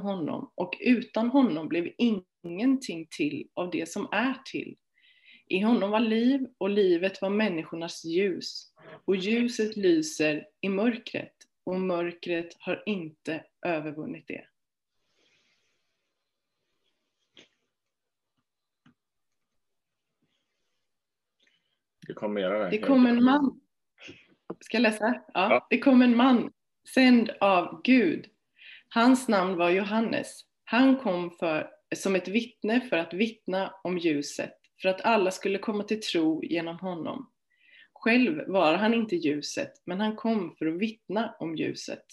honom och utan honom blev ingenting till av det som är till. I honom var liv och livet var människornas ljus och ljuset lyser i mörkret och mörkret har inte övervunnit det. Det kom mera där. Det kom en man. Ska jag läsa? Ja. ja. Det kom en man, sänd av Gud. Hans namn var Johannes. Han kom för, som ett vittne för att vittna om ljuset, för att alla skulle komma till tro genom honom. Själv var han inte ljuset, men han kom för att vittna om ljuset.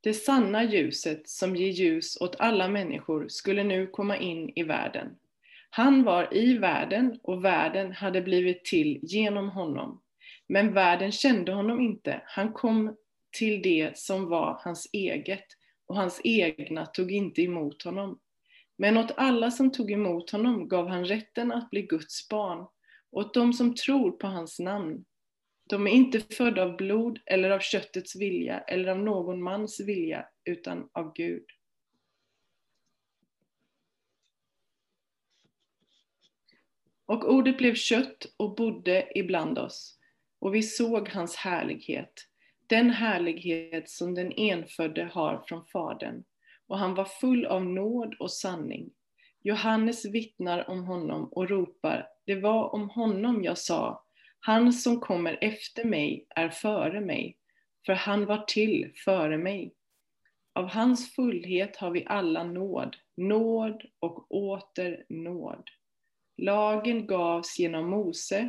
Det sanna ljuset som ger ljus åt alla människor skulle nu komma in i världen. Han var i världen och världen hade blivit till genom honom. Men världen kände honom inte. Han kom till det som var hans eget och hans egna tog inte emot honom. Men åt alla som tog emot honom gav han rätten att bli Guds barn, åt de som tror på hans namn. De är inte födda av blod eller av köttets vilja eller av någon mans vilja, utan av Gud. Och ordet blev kött och bodde ibland oss, och vi såg hans härlighet, den härlighet som den enfödde har från Fadern, och han var full av nåd och sanning. Johannes vittnar om honom och ropar, det var om honom jag sa, han som kommer efter mig är före mig, för han var till före mig. Av hans fullhet har vi alla nåd, nåd och åter nåd. Lagen gavs genom Mose,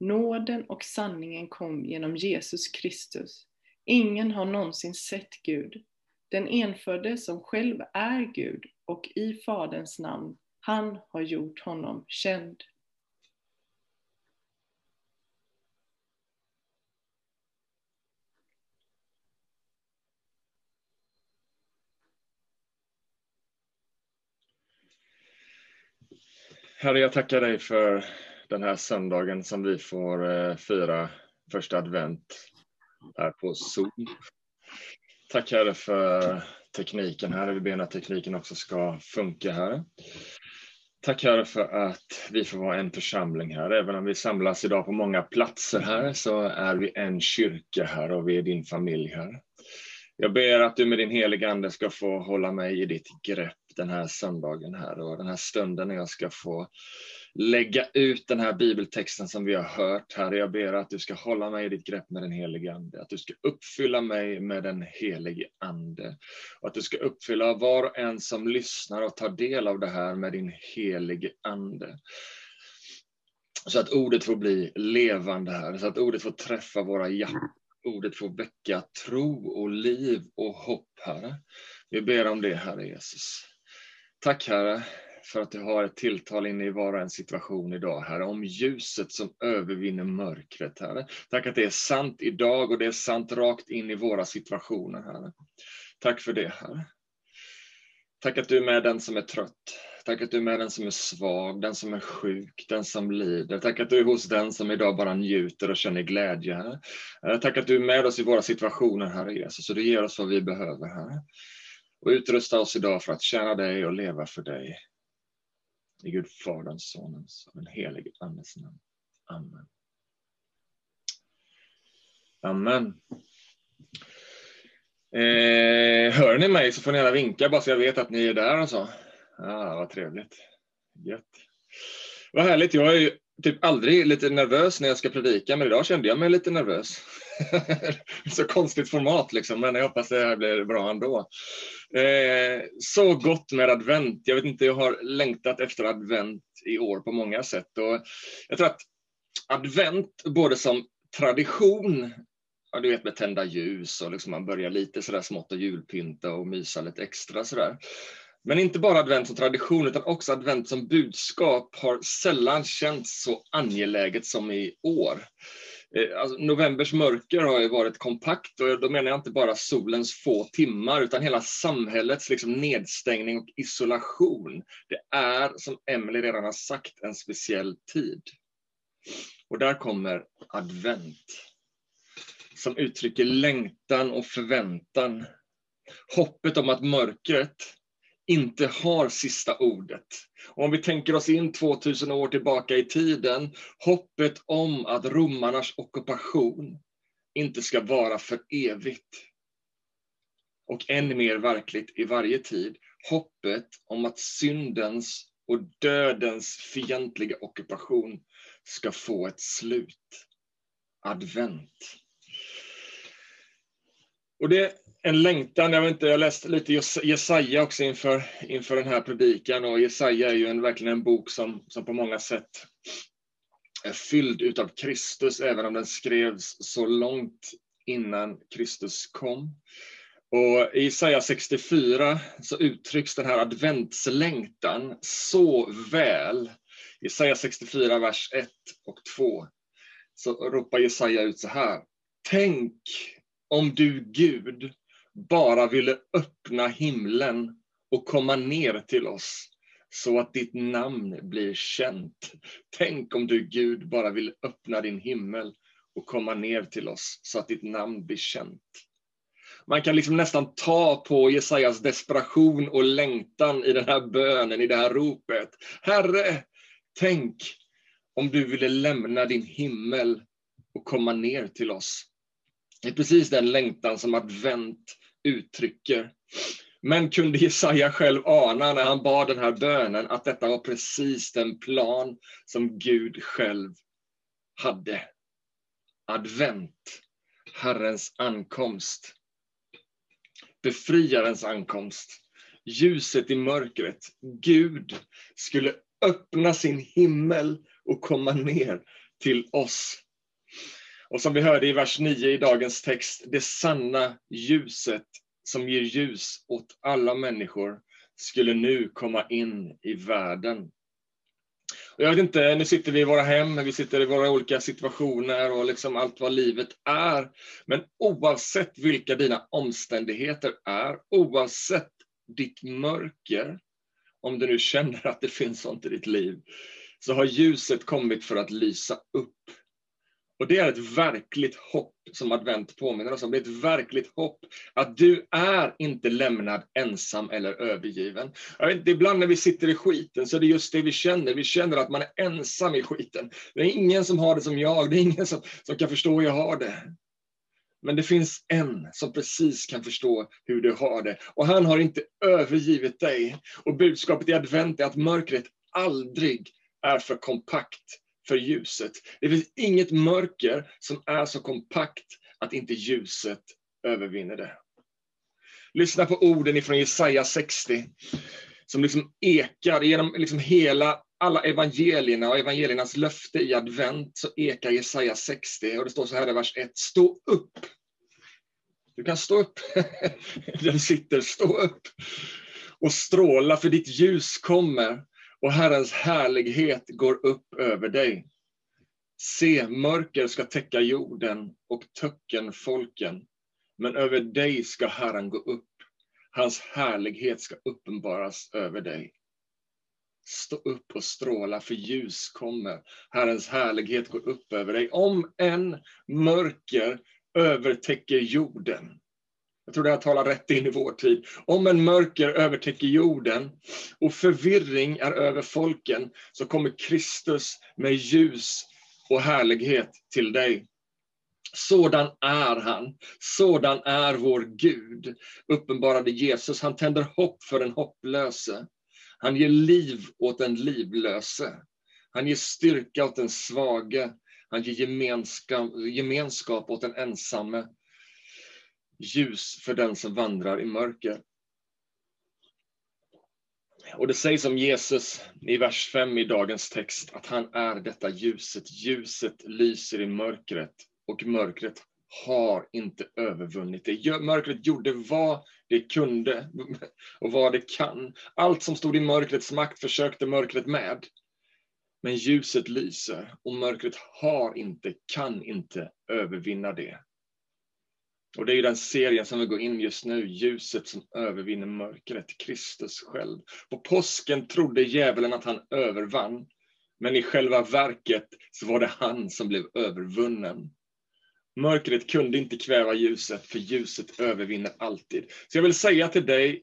nåden och sanningen kom genom Jesus Kristus. Ingen har någonsin sett Gud. Den enfödde som själv är Gud och i Faderns namn, han har gjort honom känd. Herre, jag tackar dig för den här söndagen som vi får eh, fira första advent här på Zoom. Tack Herre för tekniken här. Vi ber att tekniken också ska funka här. Tack Herre för att vi får vara en församling här. Även om vi samlas idag på många platser här så är vi en kyrka här och vi är din familj här. Jag ber att du med din heliga Ande ska få hålla mig i ditt grepp den här söndagen här och den här stunden när jag ska få lägga ut den här bibeltexten som vi har hört Herre, Jag ber att du ska hålla mig i ditt grepp med den helige Ande, att du ska uppfylla mig med den helige Ande och att du ska uppfylla var och en som lyssnar och tar del av det här med din helige Ande. Så att ordet får bli levande här, så att ordet får träffa våra hjärtan ordet får väcka tro och liv och hopp, Herre. Vi ber om det, Herre Jesus. Tack, Herre, för att du har ett tilltal inne i var och en situation idag, Herre, om ljuset som övervinner mörkret, Herre. Tack att det är sant idag och det är sant rakt in i våra situationer, Herre. Tack för det, Herre. Tack att du är med den som är trött. Tack att du är med den som är svag, den som är sjuk, den som lider. Tack att du är hos den som idag bara njuter och känner glädje, Herre. Eh, tack att du är med oss i våra situationer, Herre Jesus, och du ger oss vad vi behöver, Herre. Och utrusta oss idag för att tjäna dig och leva för dig. I Gud Faderns, Sonens och den helige Andes namn. Amen. Amen. Eh, hör ni mig så får ni gärna vinka bara så jag vet att ni är där och så. Ah, vad trevligt. Gött. Vad härligt. Jag är ju typ aldrig lite nervös när jag ska predika, men idag kände jag mig lite nervös. så konstigt format liksom, men jag hoppas det här blir bra ändå. Eh, så gott med advent. Jag vet inte, jag har längtat efter advent i år på många sätt. Och jag tror att advent, både som tradition, ja, du vet med tända ljus och liksom man börjar lite sådär smått och julpynta och mysa lite extra sådär. Men inte bara advent som tradition utan också advent som budskap har sällan känts så angeläget som i år. Eh, alltså, novembers mörker har ju varit kompakt och då menar jag inte bara solens få timmar utan hela samhällets liksom nedstängning och isolation. Det är, som Emelie redan har sagt, en speciell tid. Och där kommer advent som uttrycker längtan och förväntan. Hoppet om att mörkret inte har sista ordet. Och om vi tänker oss in 2000 år tillbaka i tiden, hoppet om att romarnas ockupation inte ska vara för evigt. Och än mer verkligt i varje tid, hoppet om att syndens och dödens fientliga ockupation ska få ett slut. Advent. Och det en längtan, jag vet inte, jag läste lite Jesaja också inför, inför den här predikan och Jesaja är ju en, verkligen en bok som, som på många sätt är fylld utav Kristus, även om den skrevs så långt innan Kristus kom. Och I Jesaja 64 så uttrycks den här adventslängtan så väl. I Jesaja 64, vers 1 och 2 så ropar Jesaja ut så här. Tänk om du, Gud, bara ville öppna himlen och komma ner till oss så att ditt namn blir känt. Tänk om du, Gud, bara vill öppna din himmel och komma ner till oss så att ditt namn blir känt. Man kan liksom nästan ta på Jesajas desperation och längtan i den här bönen, i det här ropet. Herre, tänk om du ville lämna din himmel och komma ner till oss. Det är precis den längtan som advent uttrycker. Men kunde Jesaja själv ana när han bad den här bönen att detta var precis den plan som Gud själv hade. Advent, Herrens ankomst. Befriarens ankomst. Ljuset i mörkret. Gud skulle öppna sin himmel och komma ner till oss. Och som vi hörde i vers 9 i dagens text, det sanna ljuset som ger ljus åt alla människor skulle nu komma in i världen. Och jag vet inte, nu sitter vi i våra hem, vi sitter i våra olika situationer och liksom allt vad livet är. Men oavsett vilka dina omständigheter är, oavsett ditt mörker, om du nu känner att det finns sånt i ditt liv, så har ljuset kommit för att lysa upp och det är ett verkligt hopp som advent påminner oss om. Det är ett verkligt hopp att du är inte lämnad ensam eller övergiven. Jag vet, ibland när vi sitter i skiten så är det just det vi känner. Vi känner att man är ensam i skiten. Det är ingen som har det som jag, det är ingen som, som kan förstå hur jag har det. Men det finns en som precis kan förstå hur du har det. Och han har inte övergivit dig. Och budskapet i advent är att mörkret aldrig är för kompakt för ljuset. Det finns inget mörker som är så kompakt att inte ljuset övervinner det. Lyssna på orden ifrån Jesaja 60, som liksom ekar genom liksom hela alla evangelierna och evangeliernas löfte i advent, så ekar Jesaja 60, och det står så här i vers 1. Stå upp! Du kan stå upp där du sitter, stå upp och stråla, för ditt ljus kommer och Herrens härlighet går upp över dig. Se, mörker ska täcka jorden och töcken folken, men över dig ska Herren gå upp. Hans härlighet ska uppenbaras över dig. Stå upp och stråla, för ljus kommer. Herrens härlighet går upp över dig. Om en mörker övertäcker jorden, jag tror det här talar rätt in i vår tid. Om en mörker övertäcker jorden och förvirring är över folken, så kommer Kristus med ljus och härlighet till dig. Sådan är han. Sådan är vår Gud, uppenbarade Jesus. Han tänder hopp för den hopplöse. Han ger liv åt den livlöse. Han ger styrka åt den svage. Han ger gemenskap, gemenskap åt den ensamme ljus för den som vandrar i mörker. Och det sägs om Jesus i vers 5 i dagens text att han är detta ljuset. Ljuset lyser i mörkret och mörkret har inte övervunnit det. Mörkret gjorde vad det kunde och vad det kan. Allt som stod i mörkrets makt försökte mörkret med. Men ljuset lyser och mörkret har inte, kan inte övervinna det. Och det är den serien som vi går in just nu, ljuset som övervinner mörkret, Kristus själv. På påsken trodde djävulen att han övervann, men i själva verket så var det han som blev övervunnen. Mörkret kunde inte kväva ljuset, för ljuset övervinner alltid. Så jag vill säga till dig,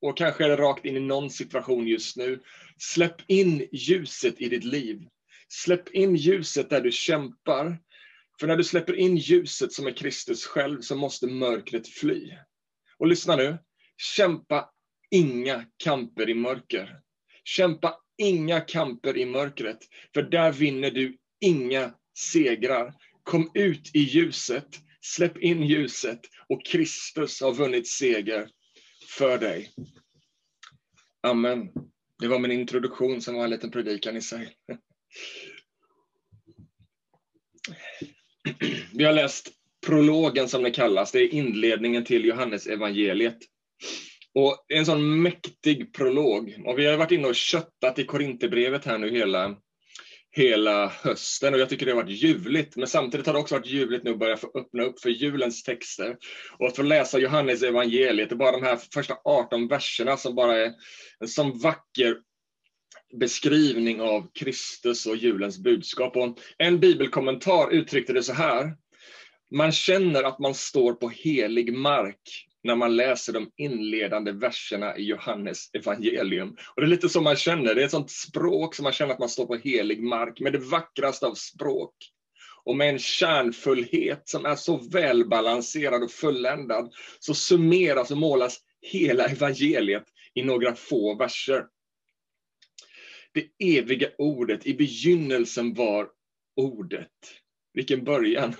och kanske är det rakt in i någon situation just nu, släpp in ljuset i ditt liv. Släpp in ljuset där du kämpar. För när du släpper in ljuset som är Kristus själv så måste mörkret fly. Och lyssna nu, kämpa inga kamper i mörker. Kämpa inga kamper i mörkret, för där vinner du inga segrar. Kom ut i ljuset, släpp in ljuset och Kristus har vunnit seger för dig. Amen. Det var min introduktion som var en liten predikan i sig. Vi har läst prologen som det kallas, det är inledningen till Johannes evangeliet. Och det är en sån mäktig prolog. Och vi har varit inne och köttat i Korinthierbrevet här nu hela, hela hösten och jag tycker det har varit ljuvligt. Men samtidigt har det också varit ljuvligt nu att börja få öppna upp för julens texter och att få läsa Johannes evangeliet. Det är bara de här första 18 verserna som bara är en sån vacker beskrivning av Kristus och julens budskap. Och en bibelkommentar uttryckte det så här. Man känner att man står på helig mark när man läser de inledande verserna i Johannes evangelium. Och det är lite så man känner, det är ett sånt språk som man känner att man står på helig mark, med det vackraste av språk. Och med en kärnfullhet som är så välbalanserad och fulländad, så summeras och målas hela evangeliet i några få verser. Det eviga ordet, i begynnelsen var ordet. Vilken början!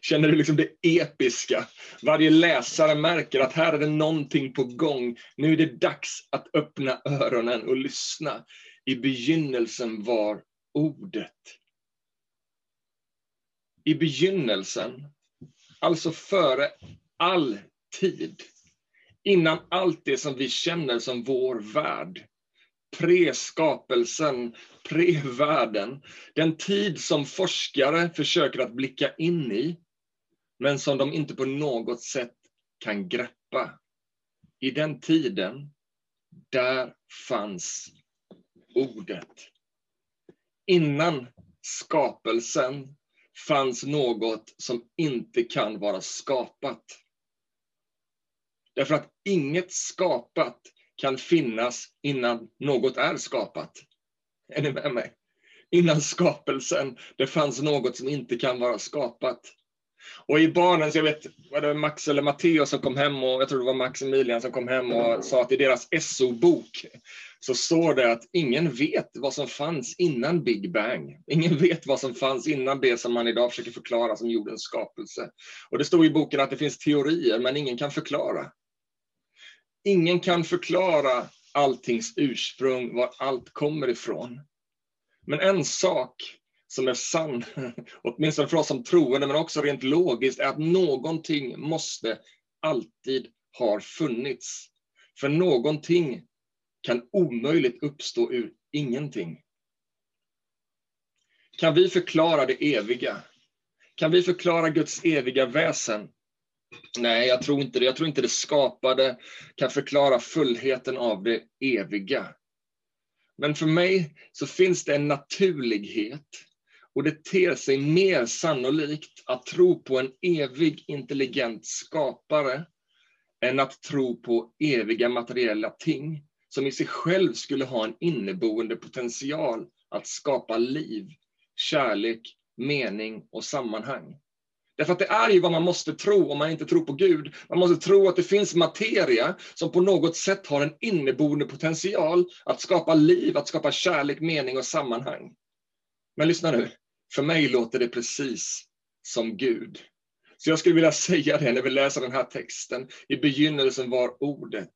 Känner du liksom det episka? Varje läsare märker att här är det någonting på gång. Nu är det dags att öppna öronen och lyssna. I begynnelsen var ordet. I begynnelsen, alltså före all tid, innan allt det som vi känner som vår värld, pre-skapelsen, pre-världen. Den tid som forskare försöker att blicka in i, men som de inte på något sätt kan greppa. I den tiden, där fanns ordet. Innan skapelsen fanns något som inte kan vara skapat. Därför att inget skapat kan finnas innan något är skapat. Är ni med mig? Innan skapelsen, det fanns något som inte kan vara skapat. Och i barnens, jag vet, var det Max eller Matteo som kom hem och jag tror det var Maximilian som kom hem och sa att i deras SO-bok så står det att ingen vet vad som fanns innan Big Bang. Ingen vet vad som fanns innan det som man idag försöker förklara som jordens skapelse. Och det står i boken att det finns teorier, men ingen kan förklara. Ingen kan förklara alltings ursprung, var allt kommer ifrån. Men en sak som är sann, åtminstone för oss som troende, men också rent logiskt, är att någonting måste alltid ha funnits. För någonting kan omöjligt uppstå ur ingenting. Kan vi förklara det eviga? Kan vi förklara Guds eviga väsen? Nej, jag tror inte det. Jag tror inte det skapade kan förklara fullheten av det eviga. Men för mig så finns det en naturlighet och det ter sig mer sannolikt att tro på en evig intelligent skapare än att tro på eviga materiella ting som i sig själv skulle ha en inneboende potential att skapa liv, kärlek, mening och sammanhang. Därför att det är ju vad man måste tro om man inte tror på Gud. Man måste tro att det finns materia som på något sätt har en inneboende potential att skapa liv, att skapa kärlek, mening och sammanhang. Men lyssna nu, för mig låter det precis som Gud. Så jag skulle vilja säga det när vi läser den här texten. I begynnelsen var ordet.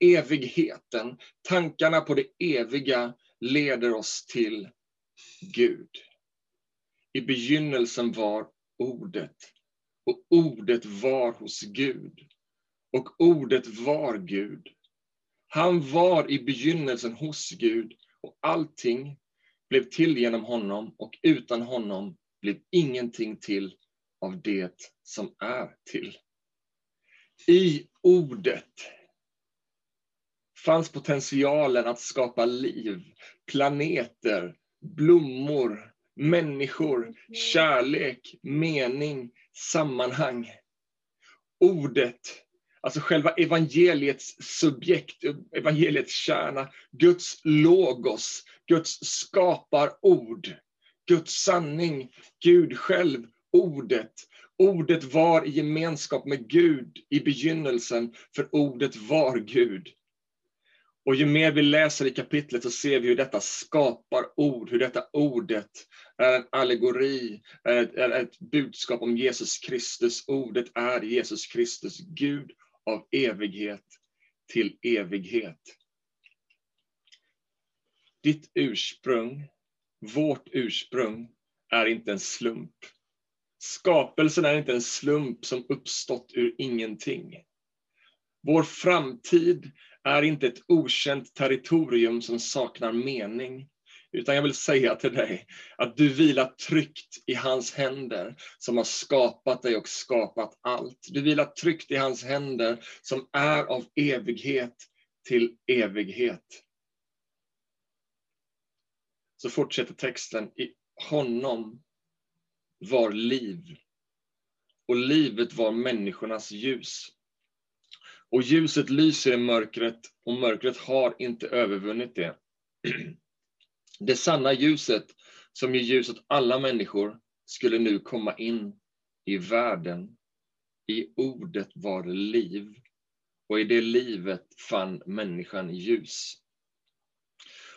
Evigheten, tankarna på det eviga leder oss till Gud. I begynnelsen var ordet. Och ordet var hos Gud. Och ordet var Gud. Han var i begynnelsen hos Gud och allting blev till genom honom och utan honom blev ingenting till av det som är till. I ordet fanns potentialen att skapa liv, planeter, blommor, människor, kärlek, mening, sammanhang. Ordet, alltså själva evangeliets subjekt, evangeliets kärna, Guds logos, Guds skaparord, Guds sanning, Gud själv, ordet. Ordet var i gemenskap med Gud i begynnelsen, för ordet var Gud. Och ju mer vi läser i kapitlet så ser vi hur detta skapar ord, hur detta ordet är en allegori, är ett, är ett budskap om Jesus Kristus. Ordet är Jesus Kristus, Gud av evighet till evighet. Ditt ursprung, vårt ursprung, är inte en slump. Skapelsen är inte en slump som uppstått ur ingenting. Vår framtid är inte ett okänt territorium som saknar mening. Utan jag vill säga till dig att du vilar tryggt i hans händer som har skapat dig och skapat allt. Du vilar tryggt i hans händer som är av evighet till evighet. Så fortsätter texten. I honom var liv och livet var människornas ljus. Och ljuset lyser i mörkret och mörkret har inte övervunnit det. Det sanna ljuset som ger ljus åt alla människor skulle nu komma in i världen. I ordet var liv och i det livet fann människan ljus.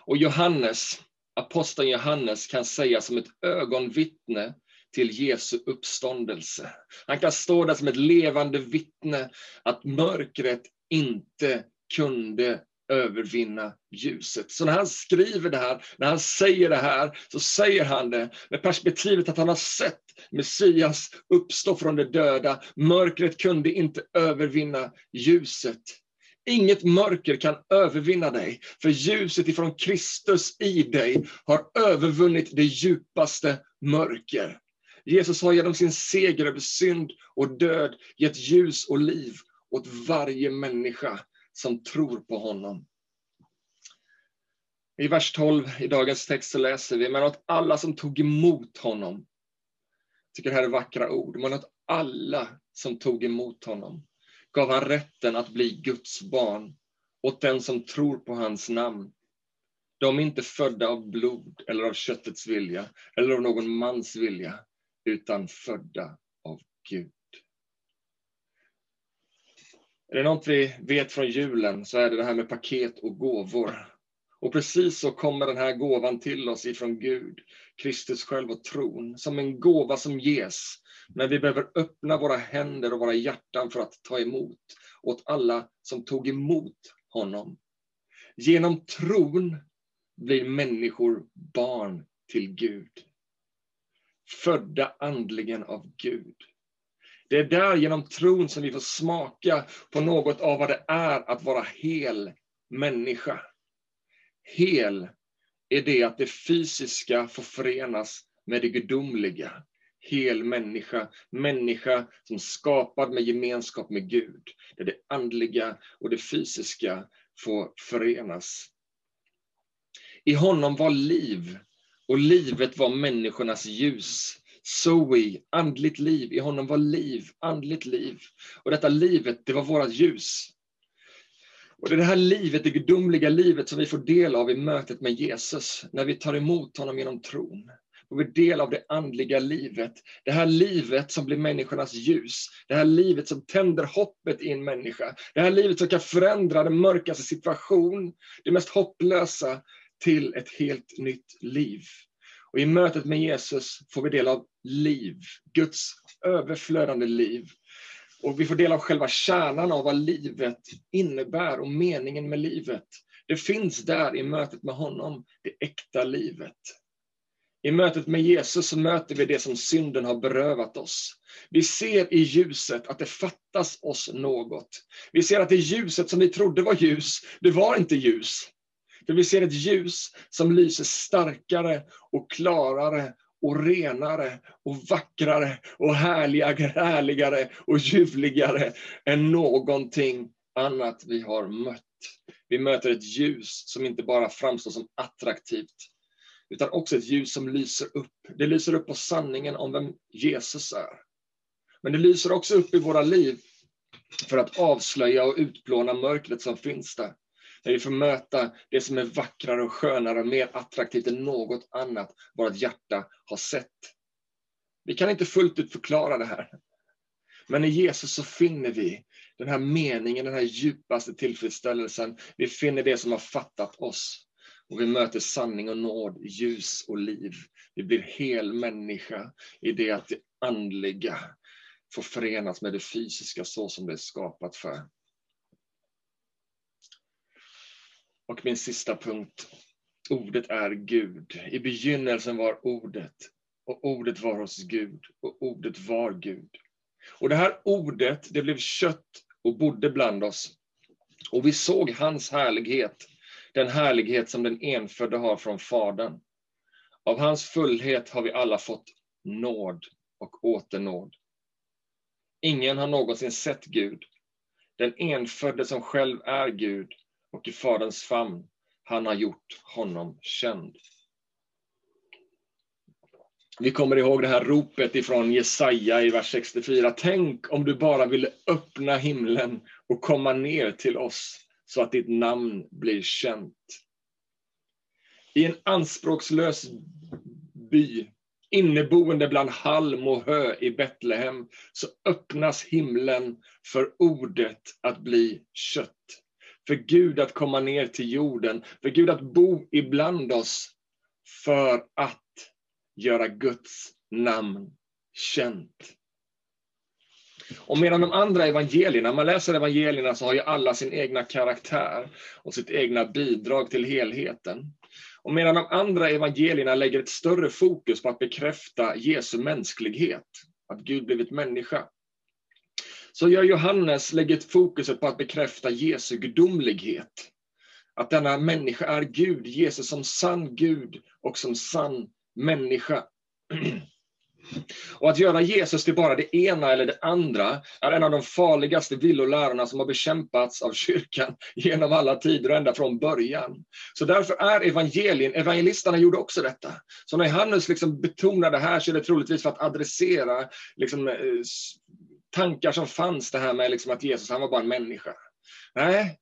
Och Johannes, aposteln Johannes kan säga som ett ögonvittne till Jesu uppståndelse. Han kan stå där som ett levande vittne att mörkret inte kunde övervinna ljuset. Så när han skriver det här, när han säger det här, så säger han det med perspektivet att han har sett Messias uppstå från de döda. Mörkret kunde inte övervinna ljuset. Inget mörker kan övervinna dig, för ljuset ifrån Kristus i dig har övervunnit det djupaste mörker. Jesus har genom sin seger över synd och död gett ljus och liv åt varje människa som tror på honom. I vers 12 i dagens text så läser vi, men åt alla som tog emot honom. Jag tycker det här är vackra ord. Men åt alla som tog emot honom gav han rätten att bli Guds barn åt den som tror på hans namn. De är inte födda av blod eller av köttets vilja eller av någon mans vilja, utan födda av Gud. Är det något vi vet från julen så är det det här med paket och gåvor. Och precis så kommer den här gåvan till oss ifrån Gud, Kristus själv och tron, som en gåva som ges när vi behöver öppna våra händer och våra hjärtan för att ta emot åt alla som tog emot honom. Genom tron blir människor barn till Gud. Födda andligen av Gud. Det är där genom tron som vi får smaka på något av vad det är att vara hel människa. Hel är det att det fysiska får förenas med det gudomliga. Hel människa, människa som skapad med gemenskap med Gud. Där det andliga och det fysiska får förenas. I honom var liv och livet var människornas ljus. Zoe, andligt liv. I honom var liv, andligt liv. Och detta livet, det var vårt ljus. Och det är det här livet, det gudomliga livet som vi får del av i mötet med Jesus, när vi tar emot honom genom tron. Och vi del av det andliga livet. Det här livet som blir människornas ljus. Det här livet som tänder hoppet i en människa. Det här livet som kan förändra den mörkaste situation, det mest hopplösa, till ett helt nytt liv. Och i mötet med Jesus får vi del av liv, Guds överflödande liv. Och vi får del av själva kärnan av vad livet innebär och meningen med livet. Det finns där i mötet med honom, det äkta livet. I mötet med Jesus så möter vi det som synden har berövat oss. Vi ser i ljuset att det fattas oss något. Vi ser att det ljuset som vi trodde var ljus, det var inte ljus. För vi ser ett ljus som lyser starkare och klarare och renare och vackrare och härligare, härligare och ljuvligare än någonting annat vi har mött. Vi möter ett ljus som inte bara framstår som attraktivt, utan också ett ljus som lyser upp. Det lyser upp på sanningen om vem Jesus är. Men det lyser också upp i våra liv för att avslöja och utplåna mörkret som finns där. Där vi får möta det som är vackrare och skönare och mer attraktivt än något annat vårt hjärta har sett. Vi kan inte fullt ut förklara det här. Men i Jesus så finner vi den här meningen, den här djupaste tillfredsställelsen. Vi finner det som har fattat oss. Och vi möter sanning och nåd, ljus och liv. Vi blir hel människa i det att det andliga får förenas med det fysiska så som det är skapat för. Och min sista punkt. Ordet är Gud. I begynnelsen var ordet och ordet var hos Gud och ordet var Gud. Och det här ordet, det blev kött och bodde bland oss. Och vi såg hans härlighet, den härlighet som den enfödde har från Fadern. Av hans fullhet har vi alla fått nåd och åternåd. Ingen har någonsin sett Gud. Den enfödde som själv är Gud och i Faderns famn, han har gjort honom känd. Vi kommer ihåg det här ropet ifrån Jesaja i vers 64. Tänk om du bara ville öppna himlen och komma ner till oss så att ditt namn blir känt. I en anspråkslös by, inneboende bland halm och hö i Betlehem, så öppnas himlen för ordet att bli kött. För Gud att komma ner till jorden, för Gud att bo ibland oss, för att göra Guds namn känt. Och medan de andra evangelierna, när man läser evangelierna så har ju alla sin egna karaktär och sitt egna bidrag till helheten. Och medan de andra evangelierna lägger ett större fokus på att bekräfta Jesu mänsklighet, att Gud blivit människa, så gör Johannes lägger fokuset på att bekräfta Jesu gudomlighet. Att denna människa är Gud, Jesus som sann Gud och som sann människa. Och att göra Jesus till bara det ena eller det andra är en av de farligaste villolärorna som har bekämpats av kyrkan genom alla tider och ända från början. Så därför är evangelien, evangelisterna gjorde också detta. Så när Johannes liksom betonar det här så är det troligtvis för att adressera liksom, eh, tankar som fanns det här med liksom att Jesus han var bara en människa. Nej,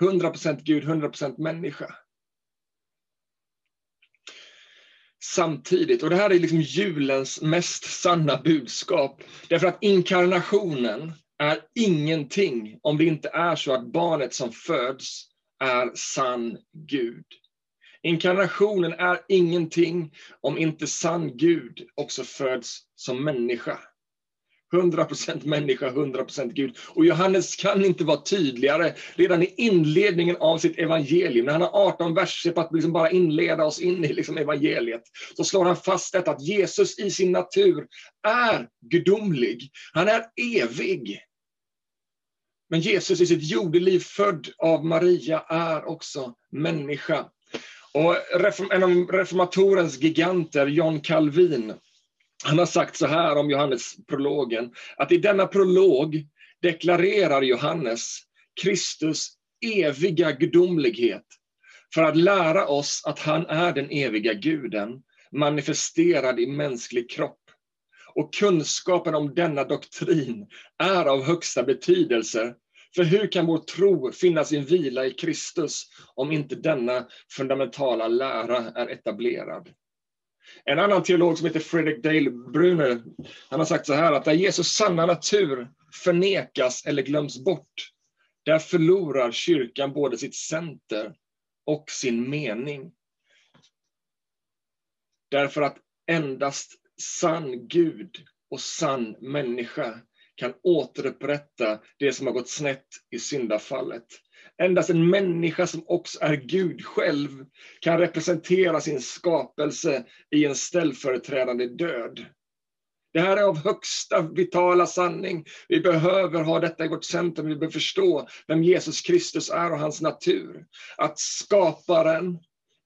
100% Gud, 100% människa. samtidigt. Och det här är liksom julens mest sanna budskap. Därför att inkarnationen är ingenting om det inte är så att barnet som föds är sann Gud. Inkarnationen är ingenting om inte sann Gud också föds som människa. 100% människa, 100% Gud. Och Johannes kan inte vara tydligare redan i inledningen av sitt evangelium, när han har 18 verser på att liksom bara inleda oss in i liksom evangeliet, så slår han fast detta att Jesus i sin natur är gudomlig. Han är evig. Men Jesus i sitt jordeliv, född av Maria, är också människa. Och en av reformatorens giganter, John Calvin, han har sagt så här om Johannes-prologen, att i denna prolog deklarerar Johannes Kristus eviga gudomlighet för att lära oss att han är den eviga guden, manifesterad i mänsklig kropp. Och kunskapen om denna doktrin är av högsta betydelse, för hur kan vår tro finna sin vila i Kristus om inte denna fundamentala lära är etablerad? En annan teolog som heter Fredrik Dale Bruner, han har sagt så här att där Jesus sanna natur förnekas eller glöms bort, där förlorar kyrkan både sitt center och sin mening. Därför att endast sann Gud och sann människa kan återupprätta det som har gått snett i syndafallet. Endast en människa som också är Gud själv kan representera sin skapelse i en ställföreträdande död. Det här är av högsta vitala sanning. Vi behöver ha detta i vårt centrum. Vi behöver förstå vem Jesus Kristus är och hans natur. Att skaparen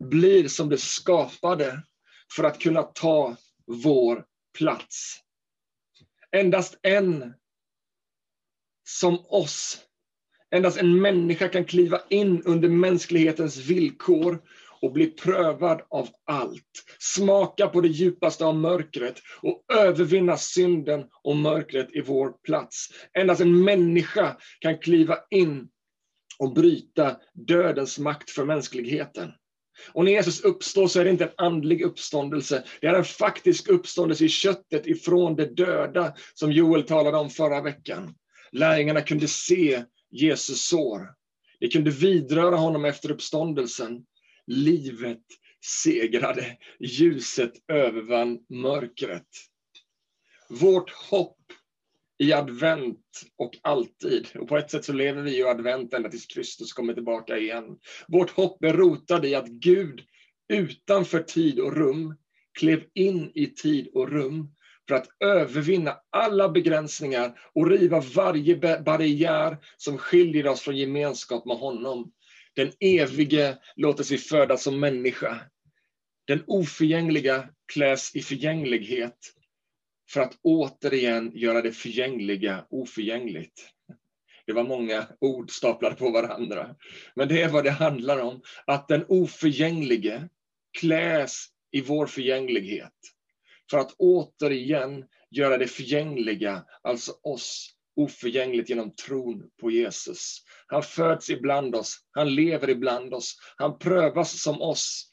blir som det skapade för att kunna ta vår plats. Endast en som oss Endast en människa kan kliva in under mänsklighetens villkor och bli prövad av allt. Smaka på det djupaste av mörkret och övervinna synden och mörkret i vår plats. Endast en människa kan kliva in och bryta dödens makt för mänskligheten. Och när Jesus uppstår så är det inte en andlig uppståndelse, det är en faktisk uppståndelse i köttet ifrån det döda, som Joel talade om förra veckan. Lärjungarna kunde se Jesus sår. Det kunde vidröra honom efter uppståndelsen. Livet segrade, ljuset övervann mörkret. Vårt hopp i advent och alltid. Och på ett sätt så lever vi i advent ända tills Kristus kommer tillbaka igen. Vårt hopp är rotat i att Gud utanför tid och rum klev in i tid och rum för att övervinna alla begränsningar och riva varje barriär som skiljer oss från gemenskap med honom. Den evige låter sig födas som människa. Den oförgängliga kläs i förgänglighet för att återigen göra det förgängliga oförgängligt. Det var många ord staplade på varandra. Men det är vad det handlar om, att den oförgänglige kläs i vår förgänglighet. För att återigen göra det förgängliga, alltså oss, oförgängligt genom tron på Jesus. Han föds ibland oss, han lever ibland oss, han prövas som oss.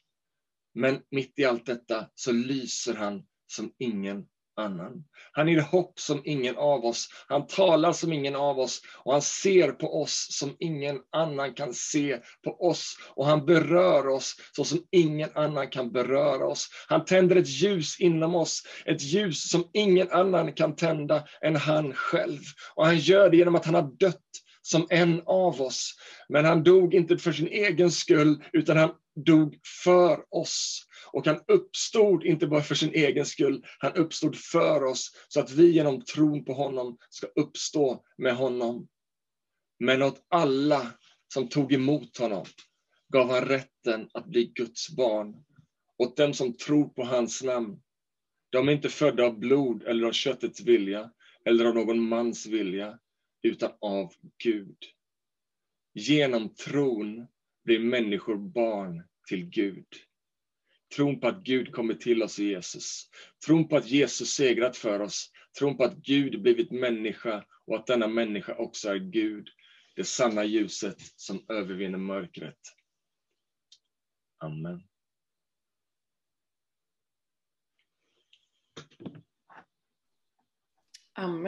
Men mitt i allt detta så lyser han som ingen annan. Han ger hopp som ingen av oss. Han talar som ingen av oss och han ser på oss som ingen annan kan se på oss. Och han berör oss så som ingen annan kan beröra oss. Han tänder ett ljus inom oss, ett ljus som ingen annan kan tända än han själv. Och han gör det genom att han har dött som en av oss. Men han dog inte för sin egen skull, utan han dog för oss. Och han uppstod inte bara för sin egen skull, han uppstod för oss så att vi genom tron på honom ska uppstå med honom. Men åt alla som tog emot honom gav han rätten att bli Guds barn. Åt dem som tror på hans namn. De är inte födda av blod eller av köttets vilja eller av någon mans vilja, utan av Gud. Genom tron blir människor barn till Gud. Tron på att Gud kommer till oss i Jesus. Tron på att Jesus segrat för oss. Tron på att Gud blivit människa och att denna människa också är Gud. Det sanna ljuset som övervinner mörkret. Amen. Amen.